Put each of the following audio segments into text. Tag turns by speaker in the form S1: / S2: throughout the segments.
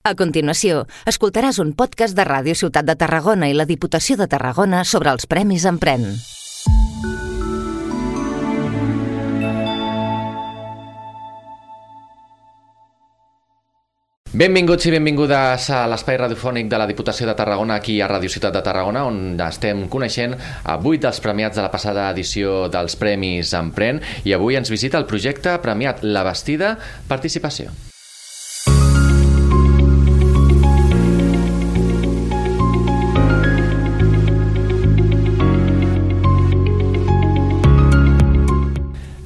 S1: A continuació, escoltaràs un podcast de Ràdio Ciutat de Tarragona i la Diputació de Tarragona sobre els Premis Empren.
S2: Benvinguts i benvingudes a l'espai radiofònic de la Diputació de Tarragona aquí a Ràdio Ciutat de Tarragona on estem coneixent a vuit dels premiats de la passada edició dels Premis Empren i avui ens visita el projecte premiat La Bastida Participació.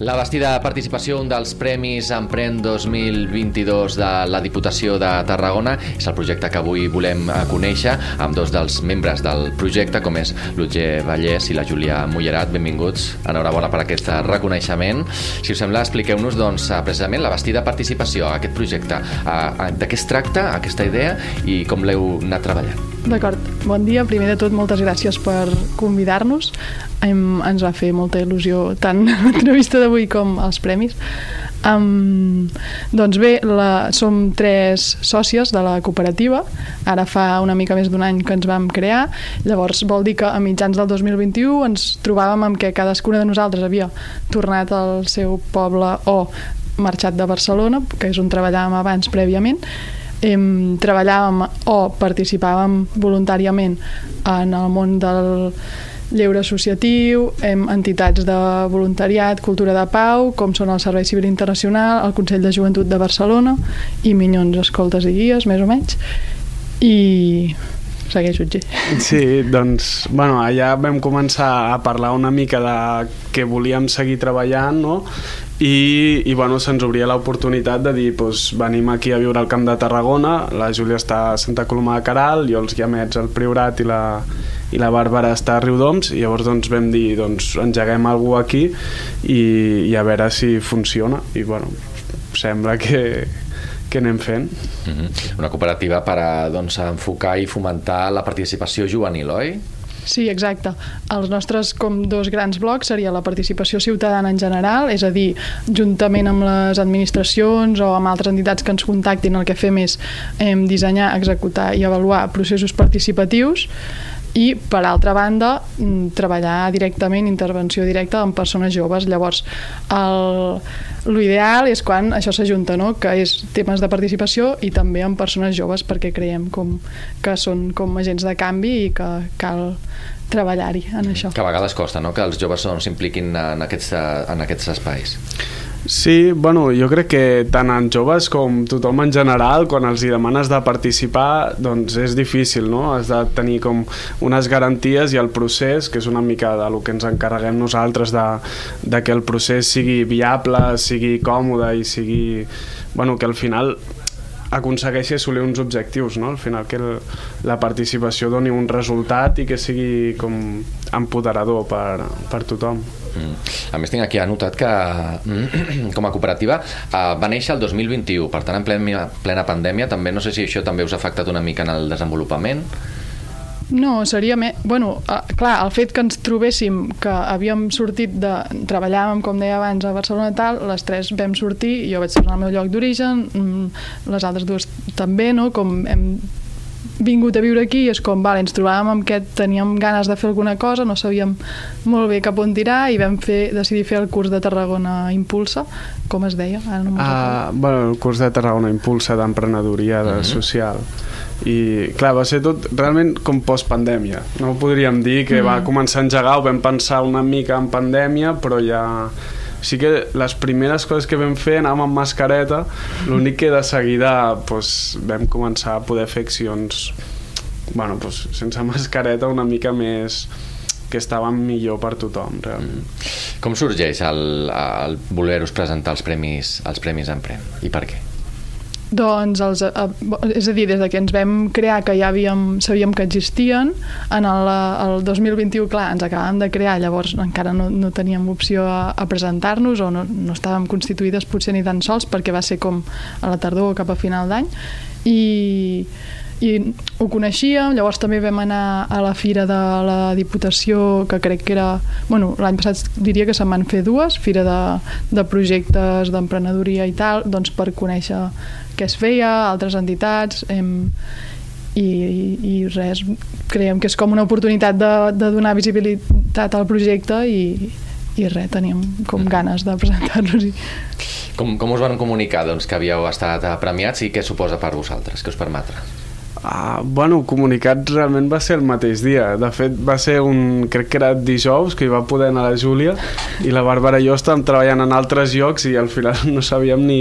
S2: La Bastida Participació, un dels Premis Empren 2022 de la Diputació de Tarragona, és el projecte que avui volem conèixer amb dos dels membres del projecte, com és l'Utger Vallès i la Júlia Mullerat. Benvinguts, enhorabona per aquest reconeixement. Si us sembla, expliqueu-nos doncs, precisament la Bastida Participació, aquest projecte, de què es tracta, aquesta idea i com l'heu anat treballant.
S3: D'acord, bon dia. Primer de tot, moltes gràcies per convidar-nos. Ens va fer molta il·lusió tant l'entrevista d'avui com els premis. Um, doncs bé, la, som tres sòcies de la cooperativa, ara fa una mica més d'un any que ens vam crear, llavors vol dir que a mitjans del 2021 ens trobàvem amb que cadascuna de nosaltres havia tornat al seu poble o marxat de Barcelona, que és on treballàvem abans prèviament, em, treballàvem o participàvem voluntàriament en el món del lleure associatiu, hem entitats de voluntariat, cultura de pau, com són el Servei Civil Internacional, el Consell de Joventut de Barcelona i Minyons Escoltes i Guies, més o menys. I segueix Utge.
S4: Sí, doncs, bueno, allà vam començar a parlar una mica de que volíem seguir treballant, no? I, i bueno, se'ns obria l'oportunitat de dir doncs, venim aquí a viure al Camp de Tarragona, la Júlia està a Santa Coloma de Caral, jo els Guiamets al Priorat i la, i la Bàrbara està a Riudoms i llavors doncs, vam dir doncs, engeguem algú aquí i, i a veure si funciona i bueno, sembla que, que anem fent.
S2: Mm -hmm. Una cooperativa per a doncs, enfocar i fomentar la participació juvenil, oi?
S3: Sí, exacte. Els nostres com dos grans blocs seria la participació ciutadana en general, és a dir, juntament amb les administracions o amb altres entitats que ens contactin, el que fem és eh, dissenyar, executar i avaluar processos participatius i per altra banda mm, treballar directament, intervenció directa amb persones joves llavors l'ideal és quan això s'ajunta no? que és temes de participació i també amb persones joves perquè creiem com, que són com agents de canvi i que cal treballar-hi en això.
S2: Que a vegades costa no? que els joves s'impliquin en, aquests, en aquests espais.
S4: Sí, bueno, jo crec que tant en joves com tothom en general, quan els hi demanes de participar, doncs és difícil, no? Has de tenir com unes garanties i el procés, que és una mica de lo que ens encarreguem nosaltres, de, de que el procés sigui viable, sigui còmode i sigui... Bueno, que al final aconsegueixi assolir uns objectius, no? Al final que el, la participació doni un resultat i que sigui com empoderador per, per tothom.
S2: Mm. A més, tinc aquí anotat que com a cooperativa eh, va néixer el 2021, per tant, en plena, plena pandèmia, també no sé si això també us ha afectat una mica en el desenvolupament.
S3: No, seria més... Bueno, uh, clar, el fet que ens trobéssim que havíem sortit de... Treballàvem, com deia abans, a Barcelona tal, les tres vam sortir, jo vaig tornar al meu lloc d'origen, mm, les altres dues també, no? Com hem vingut a viure aquí és com, vale, ens trobàvem amb que teníem ganes de fer alguna cosa, no sabíem molt bé cap on tirar i vam fer, decidir fer el curs de Tarragona Impulsa, com es deia? Ara no
S4: uh, bueno, el curs de Tarragona Impulsa d'emprenedoria de mm -hmm. social i clar, va ser tot realment com post-pandèmia no podríem dir que mm. va començar a engegar ho vam pensar una mica en pandèmia però ja sí que les primeres coses que vam fer anàvem amb mascareta l'únic que de seguida doncs, vam començar a poder fer accions bueno, doncs, sense mascareta una mica més que estaven millor per tothom realment.
S2: Com sorgeix el, el voler-vos presentar els premis, els premis Emprèn i per què?
S3: Doncs, els, eh, és a dir, des de que ens vam crear, que ja havíem, sabíem que existien, en el, el 2021, clar, ens acabàvem de crear, llavors encara no, no teníem opció a, a presentar-nos o no, no estàvem constituïdes potser ni tan sols perquè va ser com a la tardor cap a final d'any. I i ho coneixíem, llavors també vam anar a la fira de la Diputació, que crec que era... Bueno, l'any passat diria que se'n van fer dues, fira de, de projectes d'emprenedoria i tal, doncs per conèixer què es feia, altres entitats, em, i, i res, creiem que és com una oportunitat de, de donar visibilitat al projecte i, i res, teníem com ganes de presentar-nos-hi.
S2: Com, com us van comunicar doncs, que havíeu estat premiats i què suposa per vosaltres? Què us permetre?
S4: Ah, bueno, comunicat realment va ser el mateix dia. De fet, va ser un... crec que era dijous que hi va poder anar la Júlia i la Bàrbara i jo estàvem treballant en altres llocs i al final no sabíem ni,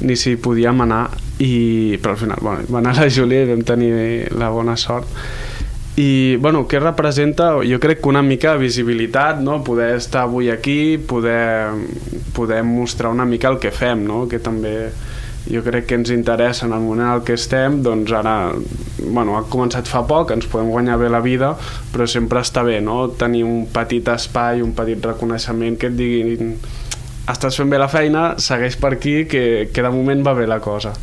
S4: ni si podíem anar i, però al final bueno, va anar la Júlia i vam tenir la bona sort i bueno, què representa? Jo crec que una mica de visibilitat, no? poder estar avui aquí, poder, poder mostrar una mica el que fem, no? que també jo crec que ens interessa en el moment en que estem, doncs ara bueno, ha començat fa poc, ens podem guanyar bé la vida, però sempre està bé no? tenir un petit espai, un petit reconeixement que et diguin estàs fent bé la feina, segueix per aquí, que, que de moment va bé la cosa.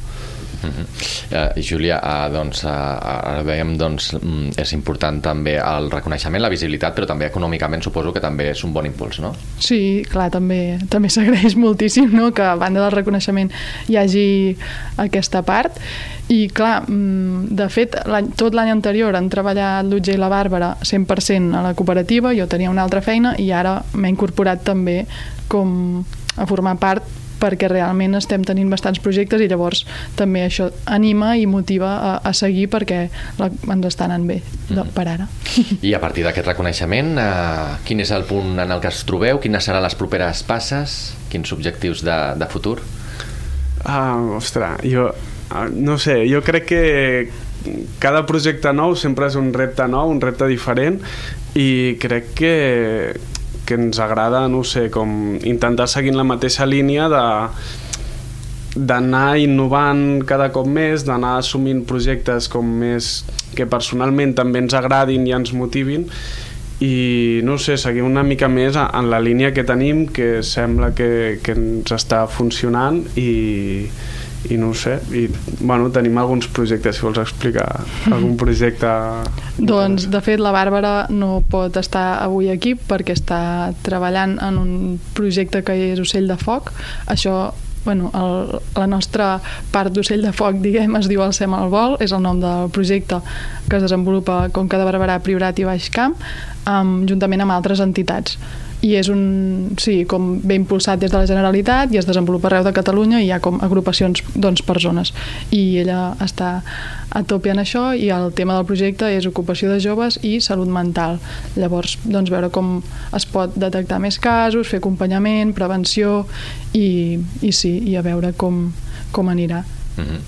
S2: Uh -huh. uh, Júlia, uh, doncs, uh, ara veiem doncs, um, és important també el reconeixement, la visibilitat, però també econòmicament suposo que també és un bon impuls, no?
S3: Sí, clar, també també s'agraeix moltíssim no? que a banda del reconeixement hi hagi aquesta part i clar, de fet tot l'any anterior han treballat l'Utge i la Bàrbara 100% a la cooperativa, jo tenia una altra feina i ara m'he incorporat també com a formar part perquè realment estem tenint bastants projectes i llavors també això anima i motiva a, a seguir perquè la, ens està anant bé de, mm. per ara.
S2: I a partir d'aquest reconeixement, eh, quin és el punt en el que es trobeu? Quines seran les properes passes? Quins objectius de, de futur?
S4: Ah, ostres, jo ah, no sé, jo crec que cada projecte nou sempre és un repte nou, un repte diferent i crec que que ens agrada, no sé, com intentar seguir la mateixa línia de d'anar innovant cada cop més, d'anar assumint projectes com més que personalment també ens agradin i ens motivin. I no sé, seguir una mica més en la línia que tenim que sembla que, que ens està funcionant i, i no ho sé, i bueno, tenim alguns projectes, si vols explicar algun projecte...
S3: doncs, de fet, la Bàrbara no pot estar avui aquí perquè està treballant en un projecte que és Ocell de Foc. Això bueno, el, la nostra part d'ocell de foc, diguem, es diu el SEM al vol, és el nom del projecte que es desenvolupa a Conca de Barberà, Priorat i Baix Camp, um, juntament amb altres entitats i és un, sí, com ben impulsat des de la Generalitat i es desenvolupa arreu de Catalunya i hi ha com agrupacions doncs, per zones i ella està a tope en això i el tema del projecte és ocupació de joves i salut mental. Llavors doncs veure com es pot detectar més casos, fer acompanyament prevenció i, i sí, i a veure com, com anirà
S2: Mm -hmm.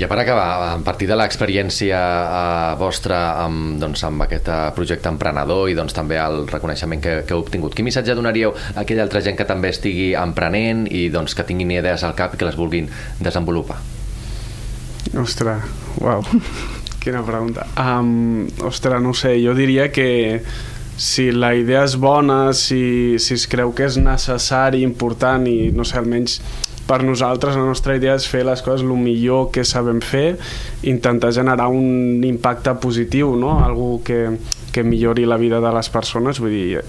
S2: Ja per acabar, a partir de l'experiència eh, vostra amb, doncs, amb aquest eh, projecte emprenedor i doncs, també el reconeixement que, que heu obtingut, quin missatge donaríeu a aquella altra gent que també estigui emprenent i doncs, que tinguin idees al cap i que les vulguin desenvolupar?
S4: Ostres, uau, quina pregunta. Um, ostres, no sé, jo diria que si la idea és bona, si, si es creu que és necessari, important i, no sé, almenys per nosaltres la nostra idea és fer les coses el millor que sabem fer, intentar generar un impacte positiu, no? algú que, que millori la vida de les persones, vull dir,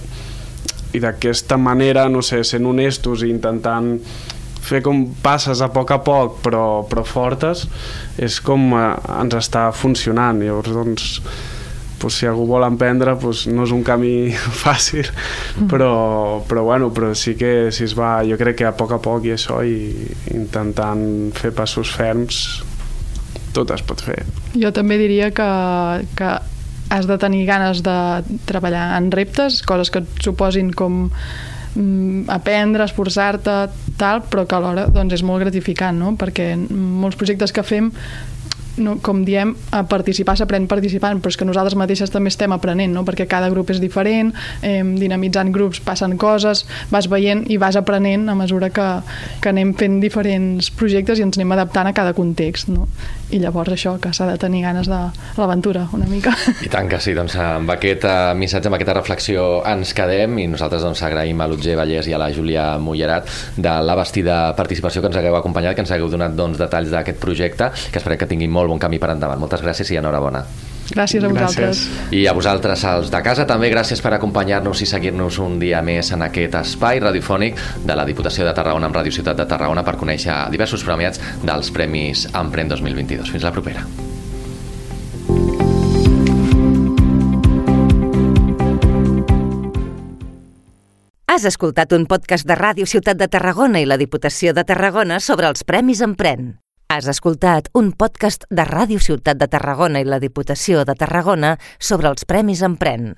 S4: i d'aquesta manera, no sé, sent honestos i intentant fer com passes a poc a poc però, però fortes és com eh, ens està funcionant llavors doncs pues, si algú vol emprendre pues, no és un camí fàcil mm. però, però, bueno, però sí que si es va, jo crec que a poc a poc i això i intentant fer passos ferms tot es pot fer
S3: jo també diria que, que has de tenir ganes de treballar en reptes, coses que et suposin com mm, aprendre, esforçar-te, tal, però que alhora doncs, és molt gratificant, no? perquè molts projectes que fem no, com diem, a participar s'aprèn participant, però és que nosaltres mateixes també estem aprenent, no? perquè cada grup és diferent, eh, dinamitzant grups passen coses, vas veient i vas aprenent a mesura que, que anem fent diferents projectes i ens anem adaptant a cada context. No? I llavors això, que s'ha de tenir ganes de l'aventura, una mica.
S2: I tant que sí, doncs amb aquest uh, missatge, amb aquesta reflexió ens quedem i nosaltres doncs agraïm a l'Utger Vallès i a la Júlia Mullerat de la vestida participació que ens hagueu acompanyat, que ens hagueu donat doncs, detalls d'aquest projecte, que esperem que tingui molt bon camí per endavant. Moltes gràcies i enhorabona.
S3: Gràcies a vosaltres.
S4: Gràcies.
S2: I a vosaltres, els de casa, també gràcies per acompanyar-nos i seguir-nos un dia més en aquest espai radiofònic de la Diputació de Tarragona amb Ràdio Ciutat de Tarragona per conèixer diversos premiats dels Premis Emprèn 2022. Fins la propera.
S1: Has escoltat un podcast de Ràdio Ciutat de Tarragona i la Diputació de Tarragona sobre els Premis Emprèn. Has escoltat un podcast de Ràdio Ciutat de Tarragona i la Diputació de Tarragona sobre els Premis Emprèn.